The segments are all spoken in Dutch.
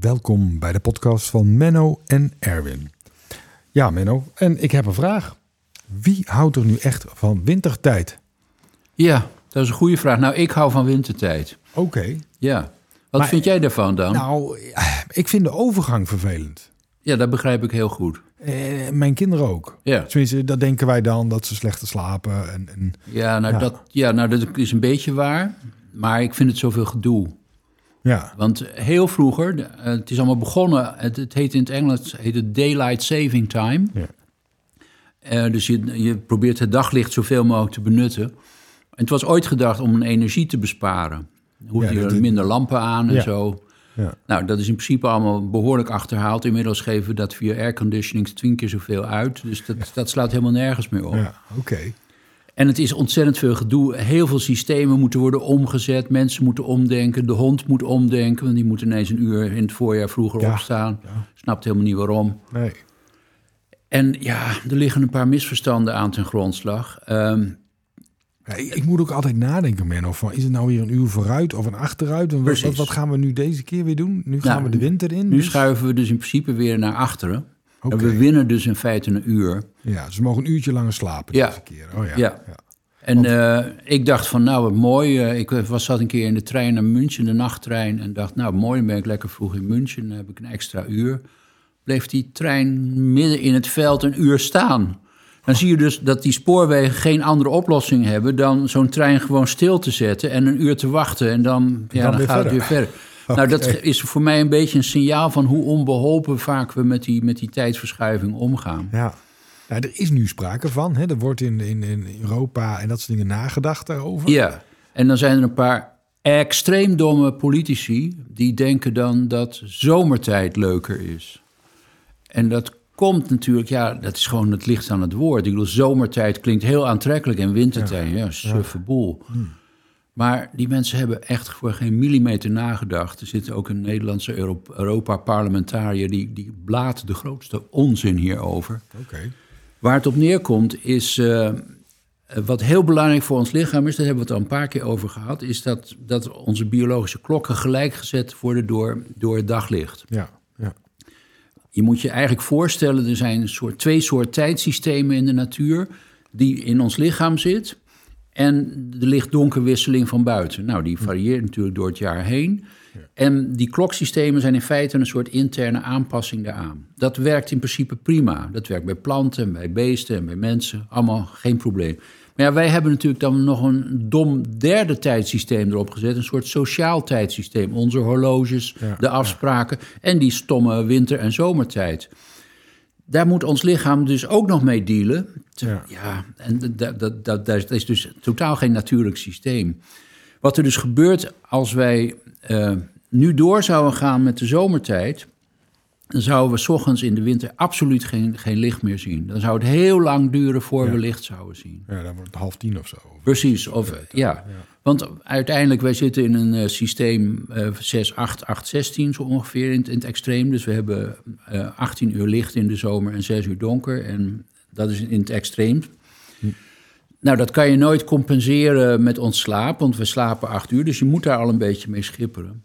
welkom bij de podcast van Menno en Erwin. Ja, Menno, en ik heb een vraag. Wie houdt er nu echt van wintertijd? Ja, dat is een goede vraag. Nou, ik hou van wintertijd. Oké. Ja. Wat Maar- vind jij daarvan dan? Nou, ik vind de overgang vervelend. ja, dat begrijp ik heel goed. Eh, mijn kinderen ook. Ja, Tenminste, dat denken wij dan, dat ze slechter slapen. En, en ja, nou, Ja. Dat, ja nou, dat is een beetje waar. Maar ik vind het zoveel gedoe. Ja, Want heel vroeger, eh, het is allemaal begonnen, het, het heet in het Engels heet het Daylight Saving Time. Ja. Eh, dus je, je probeert het daglicht zoveel mogelijk te benutten. En het was ooit gedacht om een energie te besparen. Ja, je er minder lampen aan en Ja. zo. ja. Nou, dat is in principe allemaal behoorlijk achterhaald. Inmiddels geven we dat via airconditioning tien keer zoveel uit. Dus dat, dat slaat helemaal nergens meer op. ja oké. En het is ontzettend veel gedoe. Heel veel systemen moeten worden omgezet. Mensen moeten omdenken. De hond moet omdenken. Want die moet ineens een uur in het voorjaar vroeger Ja, opstaan. ja. Snapt helemaal niet waarom. Nee. En ja, er liggen een paar misverstanden aan ten grondslag. Ehm, Ja, ik, ik moet ook altijd nadenken, Menno, van is het nou weer een uur vooruit of een achteruit? En wat gaan we nu deze keer weer doen? Nu gaan Nou, we de winter in. nu dus- schuiven we dus in principe weer naar achteren. En we winnen dus in feite een uur. Ja, ze mogen een uurtje langer slapen Ja. deze keer. Oh ja. Ja. En eh, ik dacht van, nou, wat mooi. eh, ik was, zat een keer in de trein naar München, de nachttrein. En dacht, nou, mooi, dan ben ik lekker vroeg in München. Dan heb ik een extra uur. Bleef die trein midden in het veld een uur staan. Dan zie je dus dat die spoorwegen geen andere oplossing hebben... dan zo'n trein gewoon stil te zetten en een uur te wachten. En dan, ja, dan gaat het weer verder. Nou, dat is voor mij een beetje een signaal van hoe onbeholpen vaak we met die, met die tijdsverschuiving omgaan. Ja. Ja, er is nu sprake van. Hè? Er wordt in, in, in Europa en dat soort dingen nagedacht daarover. Ja, en dan zijn er een paar extreem domme politici die denken dan dat zomertijd leuker is. En dat komt natuurlijk, ja, dat is gewoon het licht aan het woord. Ik bedoel, zomertijd klinkt heel aantrekkelijk en wintertijd, ja, suffe boel. Maar die mensen hebben echt voor geen millimeter nagedacht. Er zit ook een Nederlandse Euro- Europa-parlementariër... die, die blaat de grootste onzin hierover. Oké. Waar het op neerkomt is, eh, wat heel belangrijk voor ons lichaam is, daar hebben we het al een paar keer over gehad, is dat, dat onze biologische klokken gelijkgezet worden door, door het daglicht. Ja, ja. Je moet je eigenlijk voorstellen, er zijn een soort, twee soorten tijdsystemen in de natuur die in ons lichaam zit. En de licht-donkerwisseling van buiten. Nou, die varieert natuurlijk door het jaar heen. En die kloksystemen zijn in feite een soort interne aanpassing daaraan. Dat werkt in principe prima. Dat werkt bij planten, en bij beesten en bij mensen. Allemaal geen probleem. Maar ja, wij hebben natuurlijk dan nog een dom derde tijdsysteem erop gezet. Een soort sociaal tijdsysteem. Onze horloges, Ja, de afspraken en die stomme winter- en zomertijd. Daar moet ons lichaam dus ook nog mee dealen. Ja, en dat, dat, dat, dat is dus totaal geen natuurlijk systeem. Wat er dus gebeurt als wij eh, nu door zouden gaan met de zomertijd... dan zouden we 's ochtends in de winter absoluut geen, geen licht meer zien. Dan zou het heel lang duren voor Ja. we licht zouden zien. ja, dan wordt het half tien of zo. Precies, of, ja. Want uiteindelijk, wij zitten in een eh, systeem eh 6, 8, 8, 16 zo ongeveer in het, in het extreem. Dus we hebben eh 18 uur licht in de zomer en 6 uur donker. En dat is in het extreem. Nou, dat kan je nooit compenseren met ons slaap, want we slapen 8 uur. Dus je moet daar al een beetje mee schipperen.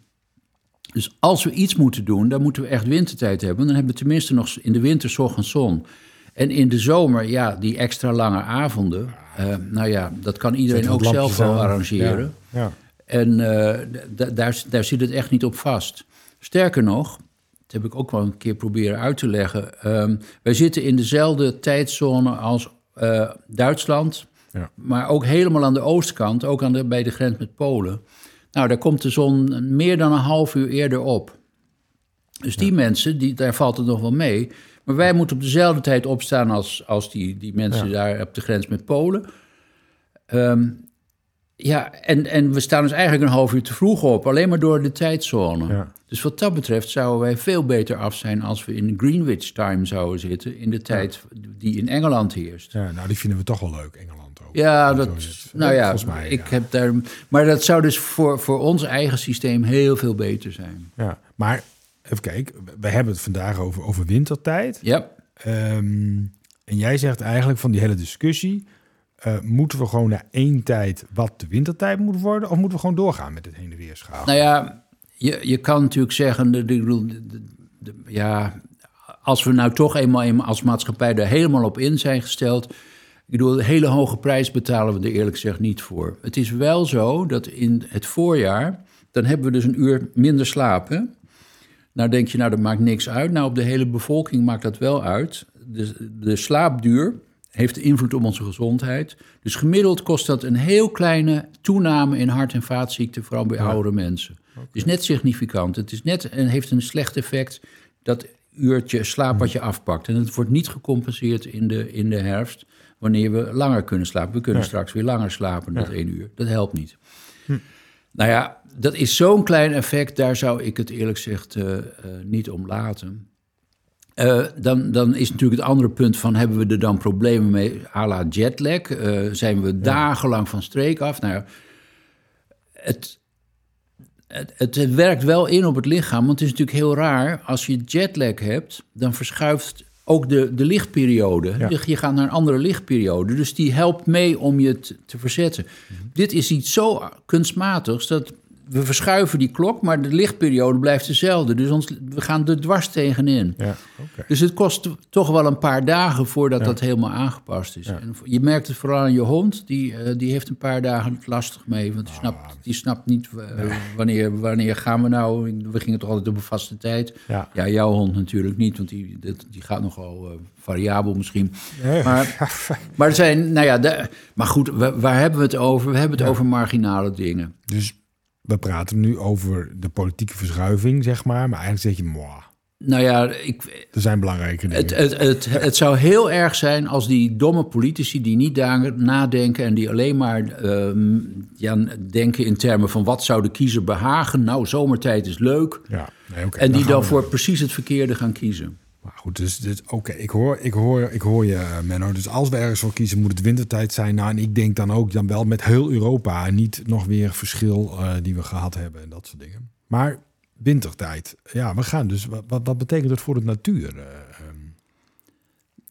Dus als we iets moeten doen, dan moeten we echt wintertijd hebben. Dan hebben we tenminste nog in de winter ochtends zon. En in de zomer, ja, die extra lange avonden. eh, nou ja, dat kan iedereen ook zelf wel arrangeren. Ja, ja. En eh, daar, daar zit het echt niet op vast. Sterker nog, dat heb ik ook wel een keer proberen uit te leggen. ehm, wij zitten in dezelfde tijdzone als eh, Duitsland, Ja. maar ook helemaal aan de oostkant, ook aan de, bij de grens met Polen. Nou, daar komt de zon meer dan een half uur eerder op. Dus die mensen, die, daar valt het nog wel mee. Maar wij moeten op dezelfde tijd opstaan als, als die, die mensen Ja. daar op de grens met Polen. Ehm, ja, en, en we staan dus eigenlijk een half uur te vroeg op, alleen maar door de tijdzone. Ja. Dus wat dat betreft zouden wij veel beter af zijn als we in Greenwich time zouden zitten, in de tijd die in Engeland heerst. Ja, nou, die vinden we toch wel leuk, Engeland. Ja, dat, nou ja, Volgens mij, ik ja. heb daar, maar dat zou dus voor, voor ons eigen systeem heel veel beter zijn. Ja, maar even kijken, we hebben het vandaag over, over wintertijd. Ja, Ehm, en jij zegt eigenlijk van die hele discussie... eh, moeten we gewoon naar één tijd wat de wintertijd moet worden... of moeten we gewoon doorgaan met het heen en weer schalen? nou ja, je, je kan natuurlijk zeggen, de, de, de, ja, als we nou toch eenmaal als maatschappij er helemaal op in zijn gesteld. Ik bedoel, een hele hoge prijs betalen we er eerlijk gezegd niet voor. Het is wel zo dat in het voorjaar, dan hebben we dus een uur minder slapen. Nou denk je, nou dat maakt niks uit. Nou op de hele bevolking maakt dat wel uit. De, de slaapduur heeft invloed op onze gezondheid. Dus gemiddeld kost dat een heel kleine toename in hart- en vaatziekten, vooral bij oudere mensen. Het is net significant. Het is net en heeft een slecht effect dat uurtje slaap wat je afpakt. En het wordt niet gecompenseerd in de, in de herfst wanneer we langer kunnen slapen. We kunnen straks weer langer slapen dan één uur. Dat helpt niet. Hm. Nou ja, dat is zo'n klein effect, daar zou ik het eerlijk gezegd uh, uh, niet om laten. Uh, dan, dan is natuurlijk het andere punt van... hebben we er dan problemen mee à la jetlag? zijn we dagenlang van streek af? Nou, het, het, het, werkt wel in op het lichaam. Want het is natuurlijk heel raar. Als je jetlag hebt, dan verschuift ook de, de lichtperiode. Je gaat naar een andere lichtperiode. Dus die helpt mee om je te, te verzetten. Mhm. Dit is iets zo kunstmatigs dat we verschuiven die klok, maar de lichtperiode blijft dezelfde. Dus ons, we gaan er dwars tegenin. Ja, Dus het kost toch wel een paar dagen voordat dat helemaal aangepast is. En je merkt het vooral aan je hond, die, uh, die heeft een paar dagen lastig mee. Want die, snapt, ah. die snapt niet uh, wanneer, wanneer gaan we nou. We gingen toch altijd op een vaste tijd. Ja, jouw hond natuurlijk niet, want die, die gaat nogal uh, variabel misschien. Maar, maar zijn, nou ja, de, maar goed, waar hebben we het over? We hebben het over marginale dingen. Dus we praten nu over de politieke verschuiving, zeg maar. Maar eigenlijk zeg je, moi. Nou ja, ik, er zijn belangrijke dingen. Het, het, het, het, zou heel erg zijn als die domme politici die niet nadenken en die alleen maar uh, ja, denken in termen van wat zou de kiezer behagen. Nou, zomertijd is leuk. Ja, nee, okay, en die dan, dan voor precies het verkeerde gaan kiezen. Goed, dus, dus oké, ik, hoor, ik, hoor, ik hoor je, eh, Menno. Dus als we ergens voor kiezen, moet het wintertijd zijn. Nou, en ik denk dan ook dan wel met heel Europa. En niet nog weer verschil uh, die we gehad hebben en dat soort dingen. Maar wintertijd, ja, we gaan dus. Wat, wat betekent dat voor de natuur? Uh,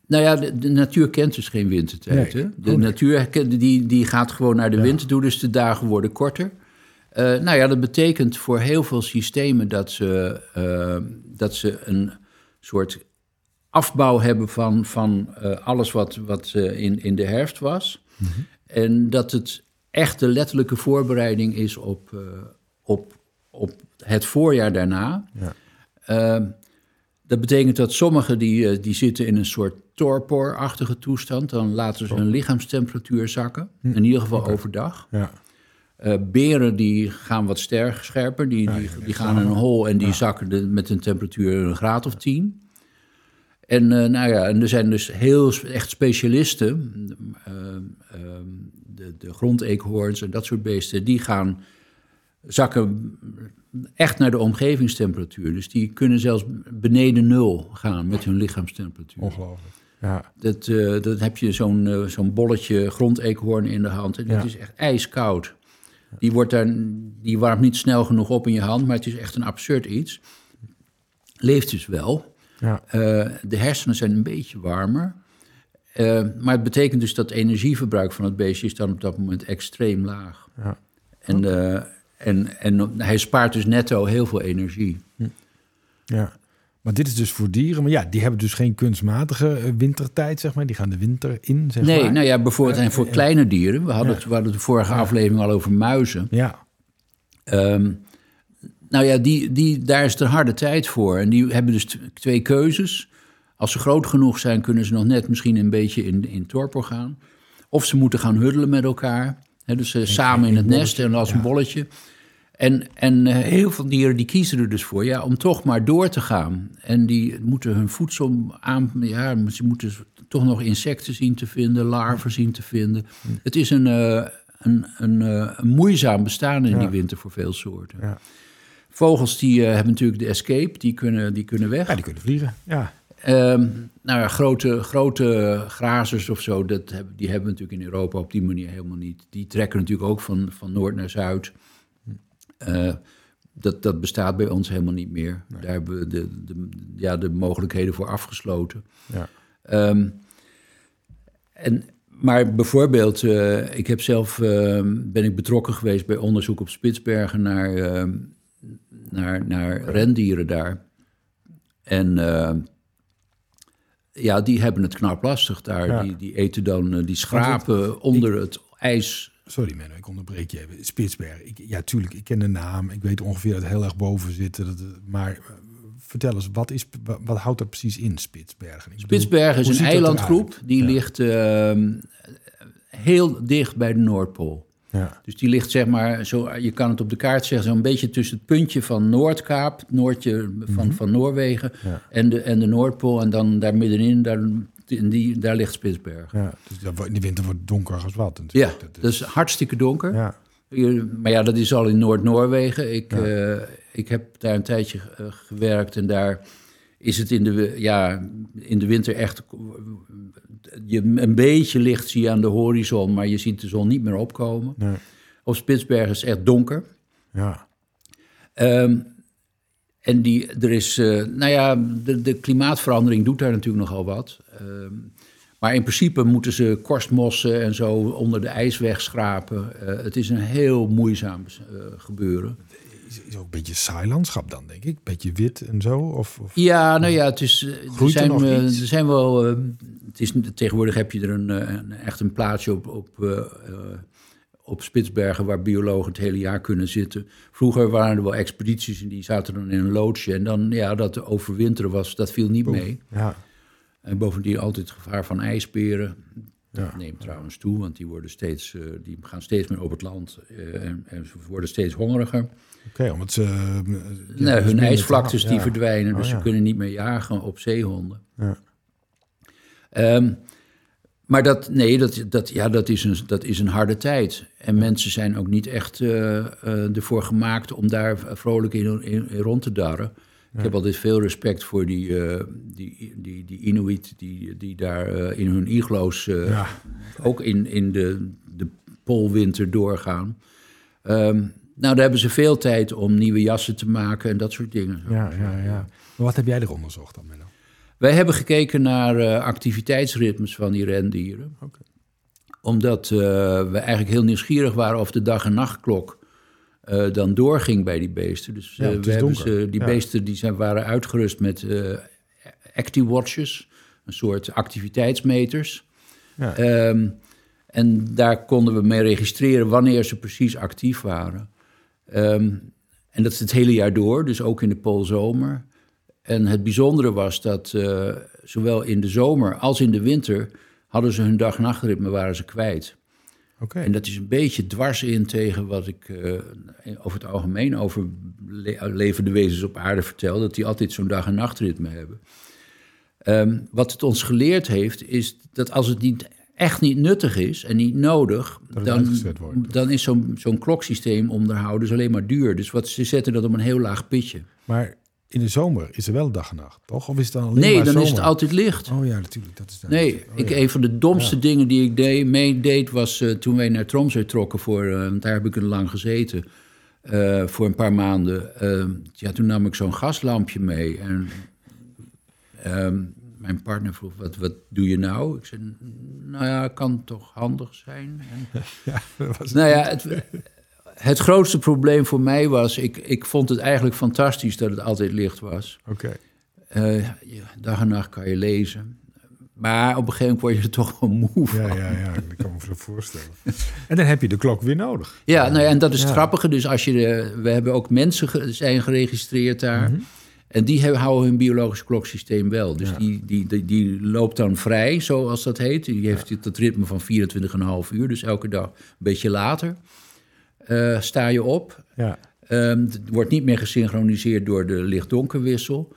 nou ja, de, natuur kent dus geen wintertijd. hè? De oh, natuur die, die gaat gewoon naar de winter toe, dus de dagen worden korter. Uh, nou ja, dat betekent voor heel veel systemen dat ze, uh, dat ze een soort afbouw hebben van, van uh, alles wat, wat uh, in, in de herfst was. Mm -hmm. En dat het echt de letterlijke voorbereiding is op, uh, op, op het voorjaar daarna. Ja. Ehm, dat betekent dat sommigen die, die zitten in een soort torporachtige toestand. Dan laten ze hun lichaamstemperatuur zakken. Hm. In ieder geval okay. overdag. Ja. Uh, beren die gaan wat sterk scherper, die, die, die gaan in een hol en die zakken de, met een temperatuur een graad of 10. En, uh, nou ja, en er zijn dus heel echt specialisten, uh, de, de grondeekhoorns en dat soort beesten, die gaan zakken echt naar de omgevingstemperatuur. Dus die kunnen zelfs beneden nul gaan met hun lichaamstemperatuur. Ongelooflijk. Ja. Dat, dat heb je zo'n zo'n bolletje grondeekhoorn in de hand en dat is echt ijskoud. Die, wordt daar, die warmt niet snel genoeg op in je hand, maar het is echt een absurd iets. Leeft dus wel. Ja. Uh, de hersenen zijn een beetje warmer. Uh, maar het betekent dus dat het energieverbruik van het beestje is dan op dat moment extreem laag. Ja. En, uh, en, en hij spaart dus netto heel veel energie. Ja. Maar dit is dus voor dieren. Maar ja, die hebben dus geen kunstmatige eh, wintertijd, zeg maar. Die gaan de winter in, zeg nee, maar. nou ja, bijvoorbeeld en voor kleine dieren. We hadden, het, we hadden de vorige aflevering al over muizen. Ja. Um, nou ja, die, die, daar is de harde tijd voor. En die hebben dus twee keuzes. Als ze groot genoeg zijn, kunnen ze nog net misschien een beetje in, in torpor gaan. Of ze moeten gaan huddelen met elkaar. He, dus uh, samen in het nest en als een bolletje. En, en uh, heel veel dieren die kiezen er dus voor ja, om toch maar door te gaan. En die moeten hun voedsel aan. Ja, ze moeten toch nog insecten zien te vinden, larven zien te vinden. Het is een, uh, een, een, uh, een, moeizaam bestaan in ja. die winter voor veel soorten. Ja. Vogels die hebben natuurlijk de escape, die kunnen, die kunnen weg. Ja, die kunnen vliegen. Ja. Um, nou ja, grote, grote grazers of zo, dat hebben, die hebben we natuurlijk in Europa op die manier helemaal niet. Die trekken natuurlijk ook van, van noord naar zuid. Uh, dat, dat bestaat bij ons helemaal niet meer. Nee. Daar hebben we de, de, ja, de mogelijkheden voor afgesloten. Ja. Um, en, maar bijvoorbeeld, uh, ik heb zelf, uh, ben ik betrokken geweest bij onderzoek op Spitsbergen naar, naar, naar rendieren daar. En ja, die hebben het knap lastig daar. Die, die eten dan, die schrapen onder het ijs. Sorry Menno, ik onderbreek je even. Spitsberg. Ik, ja, tuurlijk, ik ken de naam. Ik weet ongeveer dat het heel erg boven zit. Dat, maar vertel eens, wat, is, wat houdt dat precies in, Spitsbergen? Spitsbergen is een eilandgroep. Die ligt ehm, heel dicht bij de Noordpool. Ja. Dus die ligt zeg maar, zo, je kan het op de kaart zeggen, zo'n beetje tussen het puntje van Noordkaap, het noordje van, mhm. van Noorwegen, en, de, en de Noordpool. En dan daar middenin, daar, in die, daar ligt Spitsbergen. Ja, dus in de winter wordt het donker als wat. Ja, dat is hartstikke donker. Ja. Maar ja, dat is al in Noord-Noorwegen. Ik, uh, ik heb daar een tijdje eh, gewerkt en daar is het in de, ja, in de winter echt... Je, een beetje licht zie je aan de horizon, maar je ziet de zon niet meer opkomen. Nee. Op Spitsbergen is het echt donker. Ja. Um, en die, er is, uh, nou ja, de, de, klimaatverandering doet daar natuurlijk nogal wat. Um, maar in principe moeten ze korstmossen en zo onder de ijsweg schrapen. Uh, het is een heel moeizaam uh, gebeuren is, ook een beetje saai landschap dan, denk ik. Beetje wit en zo? Of, of ja, nou ja, het is, eh, er, zijn, er, er zijn wel... Uh, het is, tegenwoordig heb je er een, eh, een echt een plaatsje op, op, uh, op Spitsbergen... waar biologen het hele jaar kunnen zitten. Vroeger waren er wel expedities en die zaten dan in een loodsje. En dan, ja, dat overwinteren was, dat viel niet mee. Ja. En bovendien altijd het gevaar van ijsberen. Dat neemt trouwens toe, want die, worden steeds, die gaan steeds meer op het land en, en, ze worden steeds hongeriger. Oké, omdat ze... Nee, hun ijsvlaktes die verdwijnen, dus oh, ze kunnen niet meer jagen op zeehonden. Ja. Um, maar dat, nee, dat, dat, ja, dat, is een, dat is een harde tijd. En mensen zijn ook niet echt uh, uh, ervoor gemaakt om daar vrolijk in, in, rond te darren. Ik heb altijd veel respect voor die, uh, die, die, die Inuit die, die daar in hun iglo's ja. ook in, in de, de poolwinter doorgaan. Um, nou, daar hebben ze veel tijd om nieuwe jassen te maken en dat soort dingen. Ja, ja, ja. Maar wat heb jij er onderzocht dan, Menno? Wij hebben gekeken naar activiteitsritmes van die rendieren. Okay. Omdat we eigenlijk heel nieuwsgierig waren of de dag- en nachtklok uh, dan doorging bij die beesten. Dus ja, we hebben ze, die beesten die zijn, waren uitgerust met ActiWatches, een soort activiteitsmeters. Ja. Um, en daar konden we mee registreren wanneer ze precies actief waren. Um, en dat is het hele jaar door, dus ook in de poolzomer. En het bijzondere was dat uh, zowel in de zomer als in de winter hadden ze hun dag-nachtritme, waren ze kwijt. Okay. En dat is een beetje dwars in tegen wat ik uh, over het algemeen over le levende wezens op aarde vertel, dat die altijd zo'n dag- en nachtritme hebben. Um, wat het ons geleerd heeft, is dat als het niet echt niet nuttig is en niet nodig, dan, dan is zo'n zo'n kloksysteem onderhouden dus alleen maar duur. Dus wat, ze zetten dat op een heel laag pitje. Maar in de zomer is er wel dag en nacht, toch? Of is het dan alleen nee, dan is het altijd licht. Oh ja, natuurlijk. Dat is nee, oh, ik, een van de domste dingen die ik deed, meedeed was uh, toen wij naar Tromsø trokken voor, uh, daar heb ik een lang gezeten, uh, voor een paar maanden. ja, toen nam ik zo'n gaslampje mee en um, mijn partner vroeg, wat, wat doe je nou? Ik zei, nou ja, kan toch handig zijn? En, ja, was nou ja, het, het, grootste probleem voor mij was, ik, ik vond het eigenlijk fantastisch dat het altijd licht was. Oké. Okay. Uh, dag en nacht kan je lezen. Maar op een gegeven moment word je er toch wel moe van. Ja, ja, ja, dat kan me zo voorstellen. En dan heb je de klok weer nodig. Ja, nou ja, en dat is het grappige. Dus als je de, we hebben ook mensen zijn geregistreerd daar. Mm en die houden hun biologisch kloksysteem wel. Dus die, die, die, die, loopt dan vrij, zoals dat heet. Die heeft het ritme van 24,5 uur. Dus elke dag een beetje later uh, sta je op. Ja. Um, het wordt niet meer gesynchroniseerd door de licht-donkerwissel.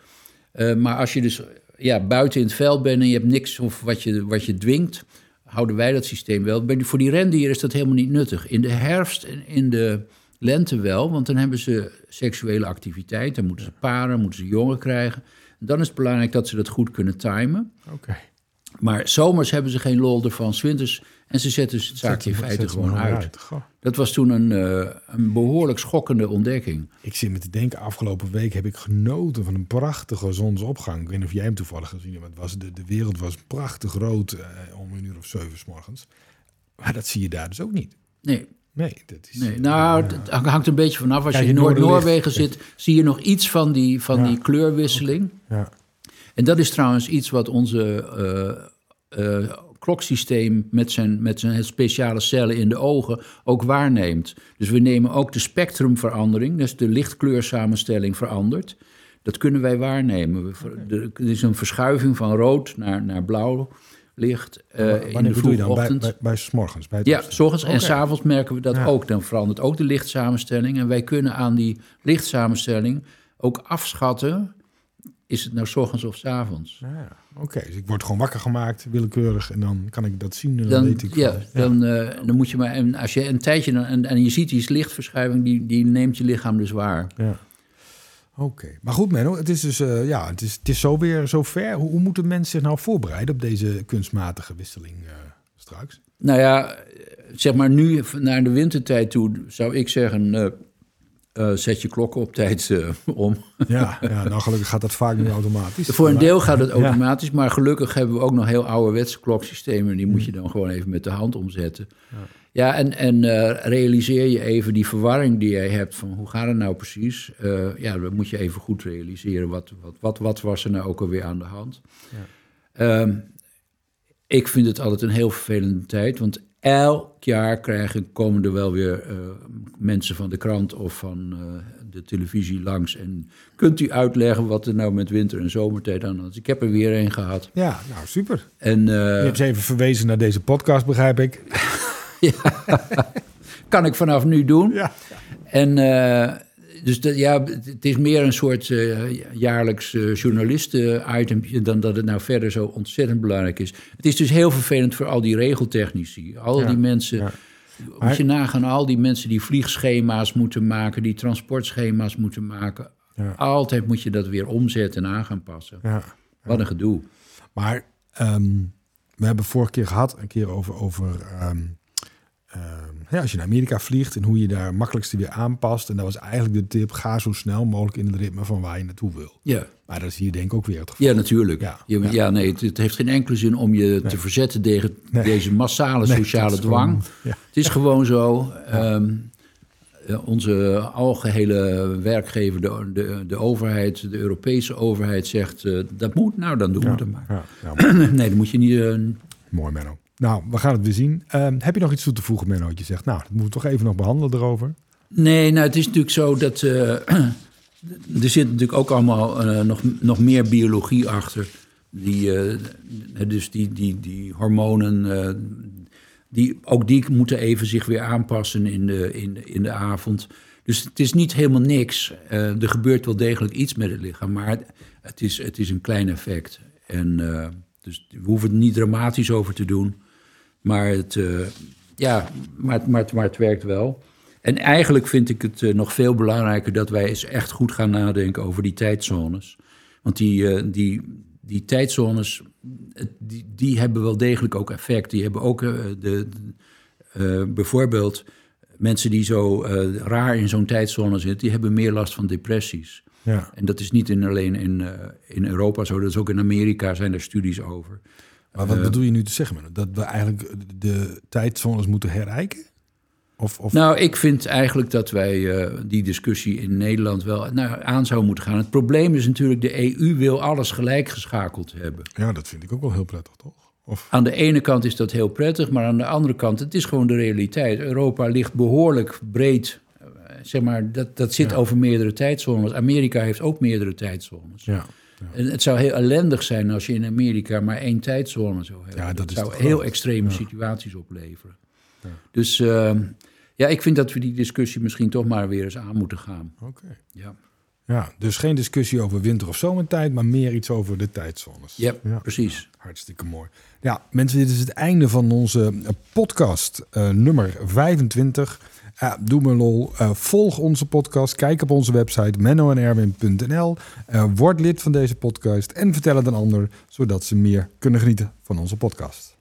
Uh, maar als je dus ja, buiten in het veld bent en je hebt niks of wat je, wat je dwingt, houden wij dat systeem wel. Voor die rendieren is dat helemaal niet nuttig. In de herfst en in de Lente wel, want dan hebben ze seksuele activiteit. Dan moeten ze paren, moeten ze jongen krijgen. dan is het belangrijk dat ze dat goed kunnen timen. Oké. Maar zomers hebben ze geen lol ervan, winters... en ze zetten het zaakje in feite gewoon uit. Dat was toen een, uh, een behoorlijk schokkende ontdekking. Ik zit me te denken, afgelopen week heb ik genoten van een prachtige zonsopgang. Ik weet niet of jij hem toevallig gezien hebt, maar het was, de, de wereld was prachtig rood uh, om een uur of zeven s morgens. Maar dat zie je daar dus ook niet. Nee, Nee, dat is... Nee, nou, het hangt een beetje vanaf. Als je in Noord-Noorwegen zit, zie je nog iets van die, van die kleurwisseling. Ja. En dat is trouwens iets wat onze uh, uh, kloksysteem met zijn, met zijn speciale cellen in de ogen ook waarneemt. Dus we nemen ook de spectrumverandering, dus de lichtkleurssamenstelling verandert. Dat kunnen wij waarnemen. Er is een verschuiving van rood naar, naar blauw licht uh, in de vroege ochtend. Bij, bij, bij, morgens? Bij ja, s ochtends okay. en s'avonds merken we dat ook. Dan verandert ook de lichtsamenstelling. En wij kunnen aan die lichtsamenstelling ook afschatten... is het nou s ochtends of s avonds. Ja, Oké, dus ik word gewoon wakker gemaakt, willekeurig... en dan kan ik dat zien en dan, weet ik... Ja, van, Dan, uh, dan moet je maar... En als je een tijdje... En, en je ziet die lichtverschuiving, die, die neemt je lichaam dus waar. Ja. Oké, maar goed Menno, het is dus uh, ja, het is, het is zo weer zo ver. Hoe, hoe moeten mensen zich nou voorbereiden op deze kunstmatige wisseling uh, straks? Nou ja, zeg maar nu naar de wintertijd toe zou ik zeggen, uh, zet je klokken op tijd om. Ja, ja, nou gelukkig gaat dat vaak niet automatisch. Voor een deel gaat het automatisch, ja. maar gelukkig hebben we ook nog heel ouderwetse kloksystemen. Die moet je dan gewoon even met de hand omzetten. Ja. Ja, en, en uh, realiseer je even die verwarring die jij hebt van hoe gaat het nou precies? Ja, dan moet je even goed realiseren wat, wat, wat, wat was er nou ook alweer aan de hand. Ja. Um, ik vind het altijd een heel vervelende tijd, want elk jaar krijgen, komen er wel weer uh, mensen van de krant of van de televisie langs. En kunt u uitleggen wat er nou met winter- en zomertijd aan is? Ik heb er weer een gehad. Ja, nou super. En, je hebt ze even verwezen naar deze podcast, begrijp ik. ja, kan ik vanaf nu doen. Ja. En dus dat, ja, het is meer een soort uh, jaarlijks uh, journalisten-item dan dat het nou verder zo ontzettend belangrijk is. Het is dus heel vervelend voor al die regeltechnici. Al ja. die mensen. Ja. Maar... Moet je nagaan, al die mensen die vliegschema's moeten maken, die transportschema's moeten maken. Ja. Altijd moet je dat weer omzetten en aan gaan passen. Ja. Wat een gedoe. Maar um, we hebben vorige keer gehad, een keer over, over um, uh, ja, als je naar Amerika vliegt en hoe je daar makkelijkste weer aanpast. En dat was eigenlijk de tip: ga zo snel mogelijk in het ritme van waar je naartoe wil. Ja. Maar dat is hier denk ik ook weer het geval. Ja, natuurlijk. Ja, ja. ja nee, het, het, heeft geen enkele zin om je nee. te verzetten tegen nee. deze massale nee, sociale dwang. Gewoon, ja. Het is gewoon zo. Um, onze algehele werkgever, de, de, de, overheid, de Europese overheid zegt uh, dat moet, nou dan doen we het maar. nee, dan moet je niet. Uh, Mooi, Menno. Nou, we gaan het weer zien. Uh, heb je nog iets toe te voegen, Menno? Je zegt, nou, dat moeten we toch even nog behandelen erover. Nee, nou, het is natuurlijk zo dat... Uh, er zit natuurlijk ook allemaal uh, nog, nog meer biologie achter. Die, uh, dus die, die, die hormonen, die, ook die moeten even zich weer aanpassen in de, in, in de avond. Dus het is niet helemaal niks. er gebeurt wel degelijk iets met het lichaam, maar het, het is, het is een klein effect. En dus we hoeven er niet dramatisch over te doen. Maar het, uh, ja, maar, maar, maar het werkt wel. En eigenlijk vind ik het uh, nog veel belangrijker dat wij eens echt goed gaan nadenken over die tijdzones. Want die, uh, die, die tijdzones, die, die hebben wel degelijk ook effect. Die hebben ook de, de bijvoorbeeld mensen die zo raar in zo'n tijdzone zitten, die hebben meer last van depressies. Ja. En dat is niet in, alleen in, in Europa zo, dat is ook in Amerika zijn er studies over. Maar wat uh, bedoel je nu te zeggen? Dat we eigenlijk de tijdzones moeten herijken? Of, of... Nou, ik vind eigenlijk dat wij uh, die discussie in Nederland wel nou, aan zou moeten gaan. Het probleem is natuurlijk, de EU wil alles gelijk geschakeld hebben. Ja, dat vind ik ook wel heel prettig, toch? Of... Aan de ene kant is dat heel prettig, maar aan de andere kant, het is gewoon de realiteit. Europa ligt behoorlijk breed. Zeg maar, dat, dat zit ja. over meerdere tijdzones. Amerika heeft ook meerdere tijdzones. Ja. En het zou heel ellendig zijn als je in Amerika maar één tijdzone zou hebben. Ja, dat, dat zou heel extreme situaties opleveren. Dus uh, ja, ik vind dat we die discussie misschien toch maar weer eens aan moeten gaan. Oké. Okay. Ja. Ja, dus geen discussie over winter- of zomertijd, maar meer iets over de tijdzones. Yep, ja, precies. Hartstikke mooi. Ja, mensen, dit is het einde van onze podcast uh, nummer 25. Uh, doe me lol. Uh, volg onze podcast. Kijk op onze website mennoenerwin.nl. Uh, word lid van deze podcast en vertel het een ander, zodat ze meer kunnen genieten van onze podcast.